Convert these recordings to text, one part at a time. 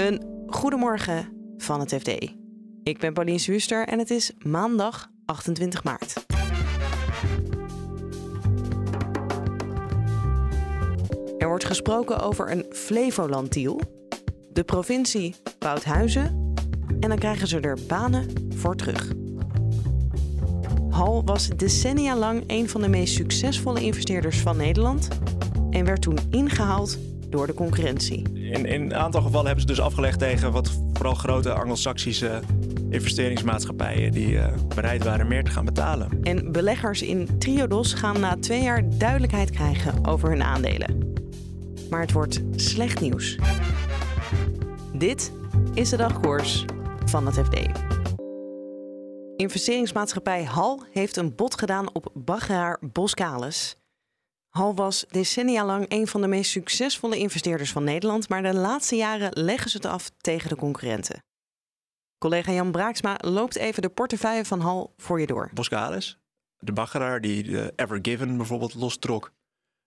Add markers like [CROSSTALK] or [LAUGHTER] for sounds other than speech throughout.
Een goedemorgen van het FD. Ik ben Pauline Zuster en het is maandag 28 maart. Er wordt gesproken over een Flevoland-deal. De provincie bouwt huizen en dan krijgen ze er banen voor terug. Hal was decennia lang een van de meest succesvolle investeerders van Nederland en werd toen ingehaald door de concurrentie. In, in een aantal gevallen hebben ze dus afgelegd tegen wat vooral grote Anglo-Saxische investeringsmaatschappijen die uh, bereid waren meer te gaan betalen. En beleggers in Triodos gaan na twee jaar duidelijkheid krijgen over hun aandelen. Maar het wordt slecht nieuws. Dit is de dagkoers van het FD. Investeringsmaatschappij HAL heeft een bod gedaan op baggeraar Boskalis. Hal was decennia lang een van de meest succesvolle investeerders van Nederland, maar de laatste jaren leggen ze het af tegen de concurrenten. Collega Jan Braaksma loopt even de portefeuille van Hal voor je door. Boskalis, de baggeraar die de Ever Given bijvoorbeeld lostrok.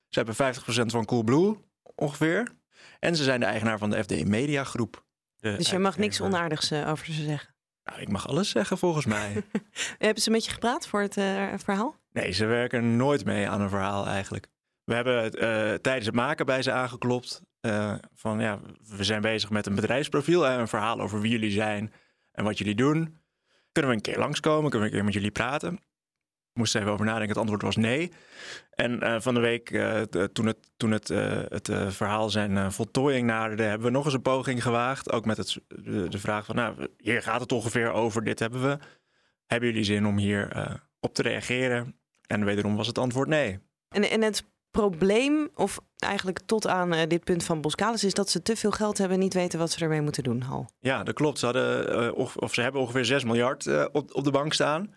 Ze hebben 50% van Coolblue ongeveer. En ze zijn de eigenaar van de FD Media Groep. Dus je mag niks onaardigs uh, over ze zeggen? Nou, ik mag alles zeggen volgens mij. [LAUGHS] hebben ze met je gepraat voor het uh, verhaal? Nee, ze werken nooit mee aan een verhaal eigenlijk. We hebben uh, tijdens het maken bij ze aangeklopt. Uh, van ja, we zijn bezig met een bedrijfsprofiel en een verhaal over wie jullie zijn en wat jullie doen. Kunnen we een keer langskomen? Kunnen we een keer met jullie praten? Moest even over nadenken. Het antwoord was nee. En van de week, toen het, toen het, het verhaal zijn voltooiing naderde, hebben we nog eens een poging gewaagd. Ook met het, de, de, vraag van, nou, hier gaat het ongeveer over, dit hebben we. Hebben jullie zin om hier op te reageren? En wederom was het antwoord nee. En, en het probleem, of eigenlijk tot aan uh, dit punt van Boskalis, is dat ze te veel geld hebben en niet weten wat ze ermee moeten doen. Ja, dat klopt. Ze, hadden, uh, of, ze hebben ongeveer 6 miljard uh, op, op de bank staan.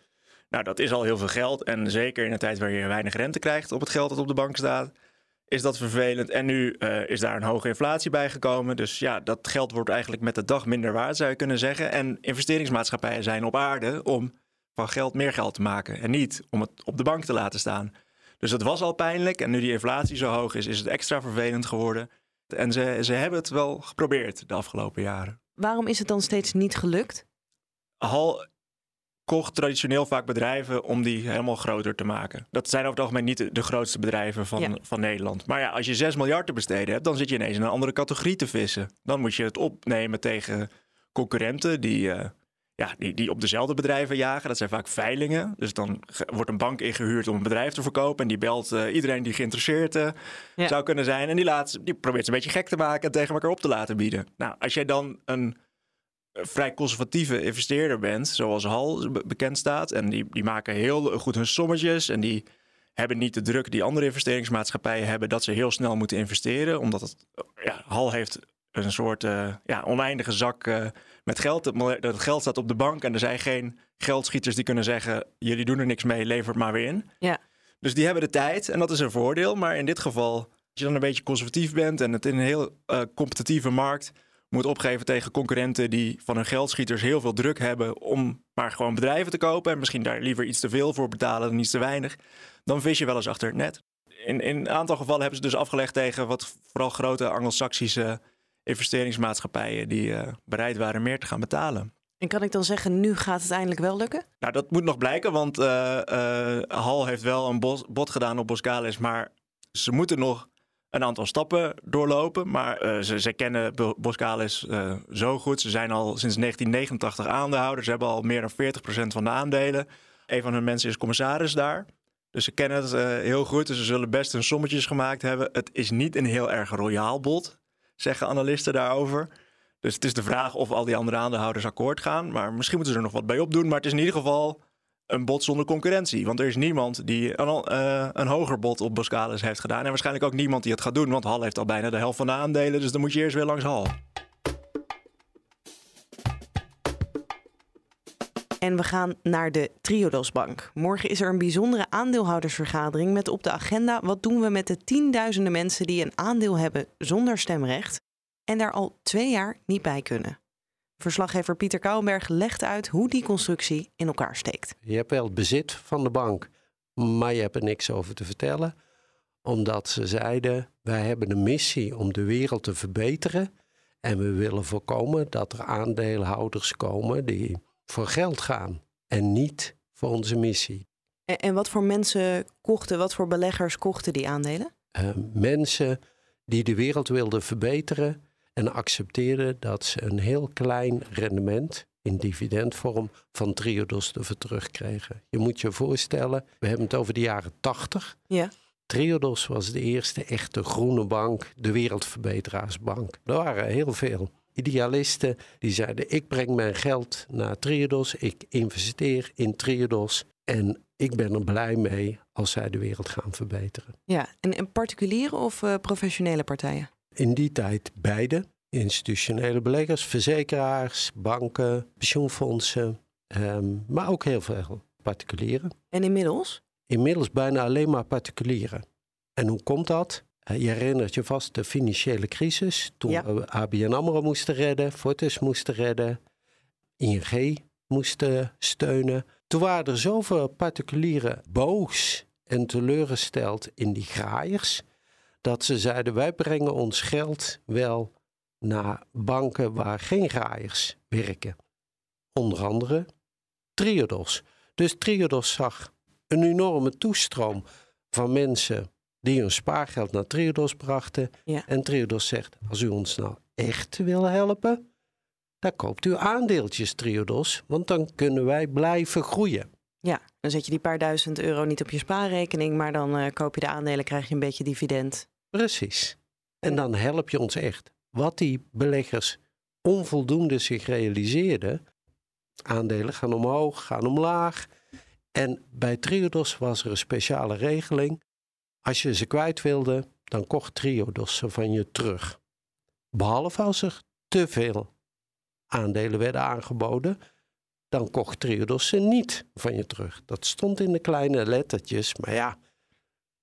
Nou, dat is al heel veel geld. En zeker in een tijd waar je weinig rente krijgt op het geld dat op de bank staat, is dat vervelend. En nu is daar een hoge inflatie bijgekomen. Dus ja, dat geld wordt eigenlijk met de dag minder waard, zou je kunnen zeggen. En investeringsmaatschappijen zijn op aarde om van geld meer geld te maken. En niet om het op de bank te laten staan. Dus het was al pijnlijk. En nu die inflatie zo hoog is, is het extra vervelend geworden. En ze, ze hebben het wel geprobeerd de afgelopen jaren. Waarom is het dan steeds niet gelukt? Hal kocht traditioneel vaak bedrijven om die helemaal groter te maken. Dat zijn over het algemeen niet de grootste bedrijven van, ja. van Nederland. Maar ja, als je 6 miljard te besteden hebt, dan zit je ineens in een andere categorie te vissen. Dan moet je het opnemen tegen concurrenten die, uh, ja, die, die op dezelfde bedrijven jagen. Dat zijn vaak veilingen. Dus dan wordt een bank ingehuurd om een bedrijf te verkopen. En die belt uh, iedereen die geïnteresseerd uh, ja. zou kunnen zijn. En die, laat, die probeert ze een beetje gek te maken en tegen elkaar op te laten bieden. Nou, als jij dan een vrij conservatieve investeerder bent, zoals Hal bekend staat. En die, die maken heel goed hun sommetjes. En die hebben niet de druk die andere investeringsmaatschappijen hebben dat ze heel snel moeten investeren. Omdat het, ja, Hal heeft een soort uh, ja, oneindige zak uh, met geld. Het geld staat op de bank en er zijn geen geldschieters die kunnen zeggen: jullie doen er niks mee, lever het maar weer in. Ja. Dus die hebben de tijd en dat is een voordeel. Maar in dit geval, als je dan een beetje conservatief bent en het in een heel uh, competitieve markt moet opgeven tegen concurrenten die van hun geldschieters heel veel druk hebben om maar gewoon bedrijven te kopen en misschien daar liever iets te veel voor betalen dan iets te weinig, dan vis je wel eens achter het net. In, in een aantal gevallen hebben ze dus afgelegd tegen wat vooral grote Anglo-Saxische investeringsmaatschappijen die uh, bereid waren meer te gaan betalen. En kan ik dan zeggen, nu gaat het eindelijk wel lukken? Nou, dat moet nog blijken, want uh, uh, Hal heeft wel een bod gedaan op Boskalis, maar ze moeten nog een aantal stappen doorlopen. Maar ze, ze, kennen Boskalis zo goed. Ze zijn al sinds 1989 aandeelhouder. Ze hebben al meer dan 40% van de aandelen. Een van hun mensen is commissaris daar. Dus ze kennen het heel goed. Dus ze zullen best hun sommetjes gemaakt hebben. Het is niet een heel erg royaal bod zeggen analisten daarover. Dus het is de vraag of al die andere aandeelhouders akkoord gaan. Maar misschien moeten ze er nog wat bij opdoen. Maar het is in ieder geval een bod zonder concurrentie. Want er is niemand die een, uh, een hoger bod op Boskalis heeft gedaan. En waarschijnlijk ook niemand die het gaat doen. Want Hal heeft al bijna de helft van de aandelen. Dus dan moet je eerst weer langs Hal. En we gaan naar de Triodosbank. Morgen is er een bijzondere aandeelhoudersvergadering met op de agenda wat doen we met de tienduizenden mensen die een aandeel hebben zonder stemrecht en daar al twee jaar niet bij kunnen. Verslaggever Pieter Kouwenberg legt uit hoe die constructie in elkaar steekt. Je hebt wel het bezit van de bank, maar je hebt er niks over te vertellen. Omdat ze zeiden, wij hebben een missie om de wereld te verbeteren. En we willen voorkomen dat er aandeelhouders komen die voor geld gaan en niet voor onze missie. En, en wat voor mensen kochten, wat voor beleggers kochten die aandelen? Uh, mensen die de wereld wilden verbeteren en accepteerden dat ze een heel klein rendement in dividendvorm van Triodos ervoor terugkregen. Je moet je voorstellen, we hebben het over de jaren 80. Ja. Triodos was de eerste echte groene bank, de wereldverbeteraarsbank. Er waren heel veel idealisten die zeiden: Ik breng mijn geld naar Triodos, ik investeer in Triodos en ik ben er blij mee als zij de wereld gaan verbeteren. Ja, en, particuliere of uh, professionele partijen? In die tijd beide. Institutionele beleggers, verzekeraars, banken, pensioenfondsen, um, maar ook heel veel particulieren. En inmiddels? Inmiddels bijna alleen maar particulieren. En hoe komt dat? Je herinnert je vast de financiële crisis. Toen we ABN AMRO moesten redden, Fortis moesten redden, ING moesten steunen. Toen waren er zoveel particulieren boos en teleurgesteld in die graaiers... dat ze zeiden, wij brengen ons geld wel naar banken waar geen graaiers werken. Onder andere Triodos. Dus Triodos zag een enorme toestroom van mensen die hun spaargeld naar Triodos brachten. En Triodos zegt, als u ons nou echt wil helpen, dan koopt u aandeeltjes Triodos, want dan kunnen wij blijven groeien. Ja, dan zet je die paar duizend euro niet op je spaarrekening, maar dan uh, koop je de aandelen, krijg je een beetje dividend. Precies. En dan help je ons echt. Wat die beleggers onvoldoende zich realiseerden, aandelen gaan omhoog, gaan omlaag. En bij Triodos was er een speciale regeling. Als je ze kwijt wilde, dan kocht Triodos ze van je terug. Behalve als er te veel aandelen werden aangeboden, dan kocht Triodos ze niet van je terug. Dat stond in de kleine lettertjes, maar ja,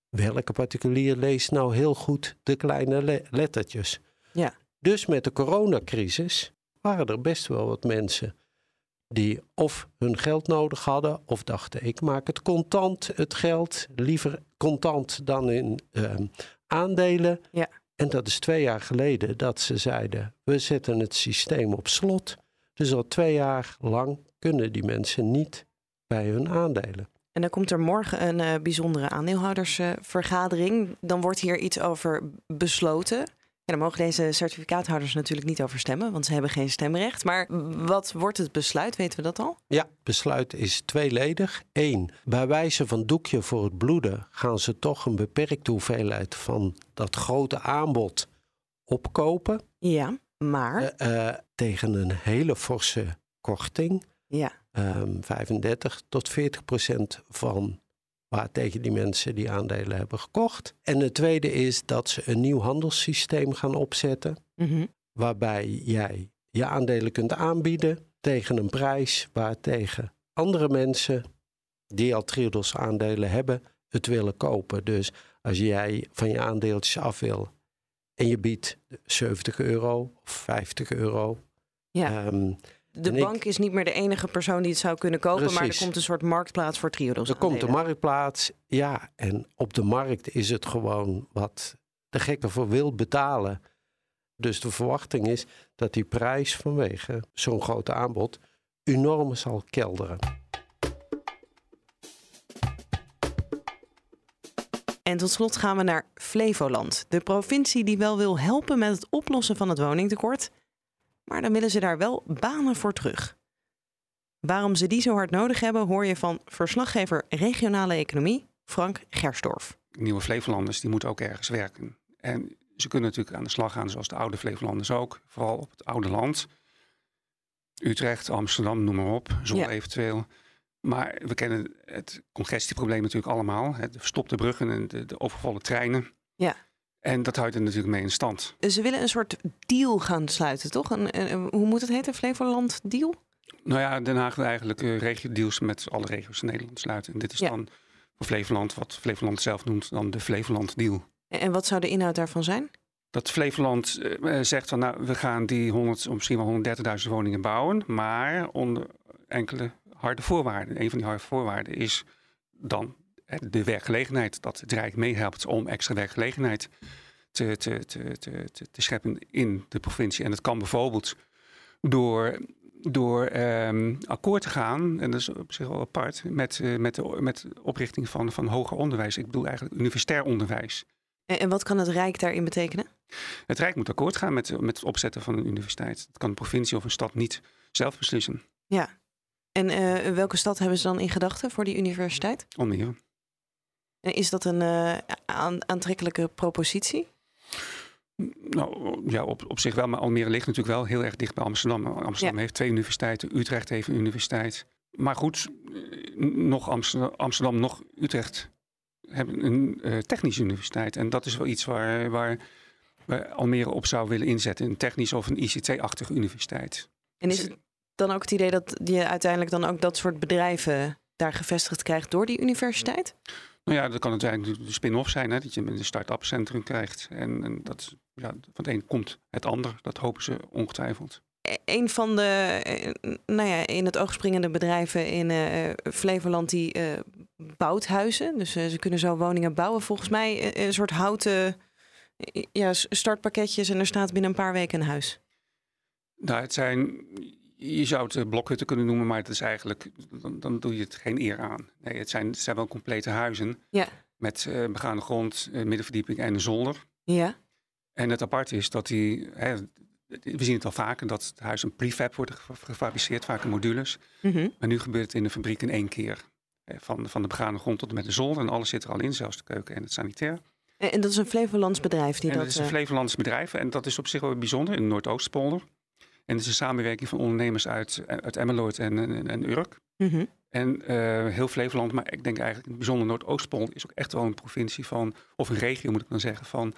welke particulier leest nou heel goed de kleine lettertjes? Ja. Dus met de coronacrisis waren er best wel wat mensen die of hun geld nodig hadden of dachten ik maak het contant, het geld, liever contant dan in ehm, aandelen. Ja. En dat is twee jaar geleden dat ze zeiden we zetten het systeem op slot. Dus al twee jaar lang kunnen die mensen niet bij hun aandelen. En dan komt er morgen een uh, bijzondere aandeelhoudersvergadering. dan wordt hier iets over besloten. Ja, dan mogen deze certificaathouders natuurlijk niet over stemmen, want ze hebben geen stemrecht. Maar wat wordt het besluit? Weten we dat al? Ja, besluit is tweeledig. Eén, bij wijze van doekje voor het bloeden gaan ze toch een beperkte hoeveelheid van dat grote aanbod opkopen. Ja, maar. Uh, uh, tegen een hele forse korting. Ja. Um, 35 tot 40 procent van waar tegen die mensen die aandelen hebben gekocht. En het tweede is dat ze een nieuw handelssysteem gaan opzetten, mm waarbij jij je aandelen kunt aanbieden tegen een prijs waartegen andere mensen die al Triodos aandelen hebben, het willen kopen. Dus als jij van je aandeeltjes af wil en je biedt 70 euro of 50 euro. Ja. Um, de bank is niet meer de enige persoon die het zou kunnen kopen, maar er komt een soort marktplaats voor Triodos. Er komt een marktplaats, ja. En op de markt is het gewoon wat de gek ervoor wil betalen. Dus de verwachting is dat die prijs vanwege zo'n groot aanbod enorm zal kelderen. En tot slot gaan we naar Flevoland, de provincie die wel wil helpen met het oplossen van het woningtekort maar dan willen ze daar wel banen voor terug. Waarom ze die zo hard nodig hebben, hoor je van verslaggever regionale economie Frank Gersdorf. Nieuwe Flevolanders die moeten ook ergens werken. En ze kunnen natuurlijk aan de slag gaan zoals de oude Flevolanders ook, vooral op het oude land. Utrecht, Amsterdam, noem maar op, zo eventueel. Maar we kennen het congestieprobleem natuurlijk allemaal. De verstopte bruggen en de, de overvolle treinen. Ja. En dat houdt er natuurlijk mee in stand. Ze willen een soort deal gaan sluiten, toch? Een, hoe moet het heten? Flevoland deal? Nou ja, Den Haag wil eigenlijk uh, regio-deals met alle regio's in Nederland sluiten. En dit is dan voor Flevoland, wat Flevoland zelf noemt, dan de Flevoland deal. En wat zou de inhoud daarvan zijn? Dat Flevoland uh, zegt van nou, we gaan die 100, misschien wel 130.000 woningen bouwen, maar onder enkele harde voorwaarden. Een van die harde voorwaarden is dan de werkgelegenheid. Dat het Rijk meehelpt om extra werkgelegenheid te, te, te, te, te scheppen in de provincie. En dat kan bijvoorbeeld door, door um, akkoord te gaan, en dat is op zich wel apart, met, uh, met, de, met de oprichting van, van hoger onderwijs. Ik bedoel eigenlijk universitair onderwijs. En, en wat kan het Rijk daarin betekenen? Het Rijk moet akkoord gaan met, met het opzetten van een universiteit. Dat kan een provincie of een stad niet zelf beslissen. Ja. En uh, welke stad hebben ze dan in gedachten voor die universiteit? Almere. En is dat een uh, aantrekkelijke propositie? Nou ja, op, op zich wel. Maar Almere ligt natuurlijk wel heel erg dicht bij Amsterdam. Amsterdam ja. heeft twee universiteiten. Utrecht heeft een universiteit. Maar goed, nog Amsterdam, Amsterdam nog Utrecht hebben een uh, technische universiteit. En dat is wel iets waar, waar, waar Almere op zou willen inzetten. Een technische of een ICT-achtige universiteit. En is het dan ook het idee dat je uiteindelijk dan ook dat soort bedrijven daar gevestigd krijgt door die universiteit? Nou ja, dat kan uiteindelijk de spin-off zijn, hè, dat je een start-up centrum krijgt. En, en dat, ja, van het een komt het ander, dat hopen ze ongetwijfeld. E-, een van de, eh, nou ja, in het oog springende bedrijven in uh, Flevoland die uh, bouwt huizen. Dus uh, ze kunnen zo woningen bouwen. Volgens mij een soort houten ja, startpakketjes en er staat binnen een paar weken een huis. Nou, het zijn je zou het blokhutten kunnen noemen, maar het is eigenlijk, dan, dan doe je het geen eer aan. Nee, het zijn, het zijn wel complete huizen ja. met uh, begaande grond, uh, middenverdieping en een zolder. Ja. En het aparte is dat die, hè, we zien het al vaker, dat het huis een prefab wordt gefabriceerd, vaak in modules. Mm -hmm. Maar nu gebeurt het in de fabriek in één keer. Van, van de begaande grond tot en met de zolder en alles zit er al in, zelfs de keuken en het sanitair. En, en dat is een Flevolands bedrijf die en dat... dat is een Flevolands bedrijf en dat is op zich wel bijzonder in de Noordoostpolder. En het is een samenwerking van ondernemers uit, uit Emmeloord en, en, en Urk. Mm -hmm. En uh, heel Flevoland, maar ik denk eigenlijk in het bijzonder Noordoostpolder is ook echt wel een provincie van, of een regio moet ik dan zeggen, van,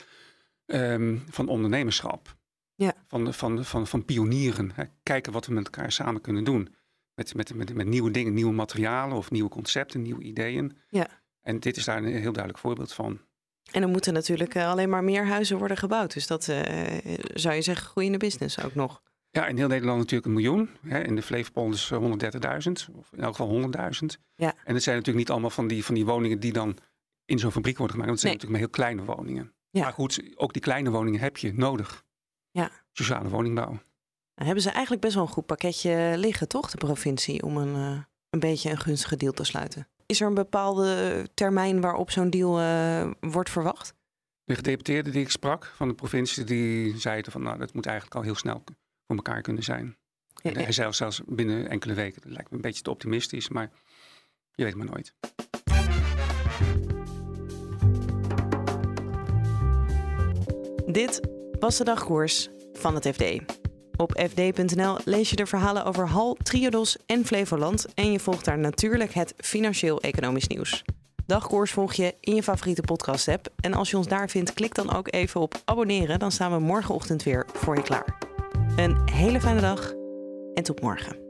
um, van ondernemerschap. Ja. Van, van, van, van pionieren. Hè. Kijken wat we met elkaar samen kunnen doen. Met, met, met, met nieuwe dingen, nieuwe materialen of nieuwe concepten, nieuwe ideeën. Ja. En dit is daar een heel duidelijk voorbeeld van. En er moeten natuurlijk uh, alleen maar meer huizen worden gebouwd. Dus dat uh, zou je zeggen, groeiende business ook nog. Ja, in heel Nederland natuurlijk een miljoen. Hè. In de Flevoland 130.000, of in elk geval 100.000. Ja. En het zijn natuurlijk niet allemaal van die, van die woningen die dan in zo'n fabriek worden gemaakt. Want het zijn Nee. natuurlijk maar heel kleine woningen. Ja. Maar goed, ook die kleine woningen heb je nodig. Ja. Sociale woningbouw. Dan hebben ze eigenlijk best wel een goed pakketje liggen, toch, de provincie, om een, uh, een beetje een gunstige deal te sluiten. Is er een bepaalde termijn waarop zo'n deal uh, wordt verwacht? De gedeputeerden die ik sprak van de provincie, die zeiden van nou, dat moet eigenlijk al heel snel voor elkaar kunnen zijn. Ja, En hij zei zelfs binnen enkele weken. Dat lijkt me een beetje te optimistisch, maar je weet maar nooit. Dit was de dagkoers van het FD. Op fd.nl lees je de verhalen over Hal, Triodos en Flevoland en je volgt daar natuurlijk het financieel-economisch nieuws. Dagkoers volg je in je favoriete podcast-app en als je ons daar vindt, klik dan ook even op abonneren. Dan staan we morgenochtend weer voor je klaar. Een hele fijne dag en tot morgen.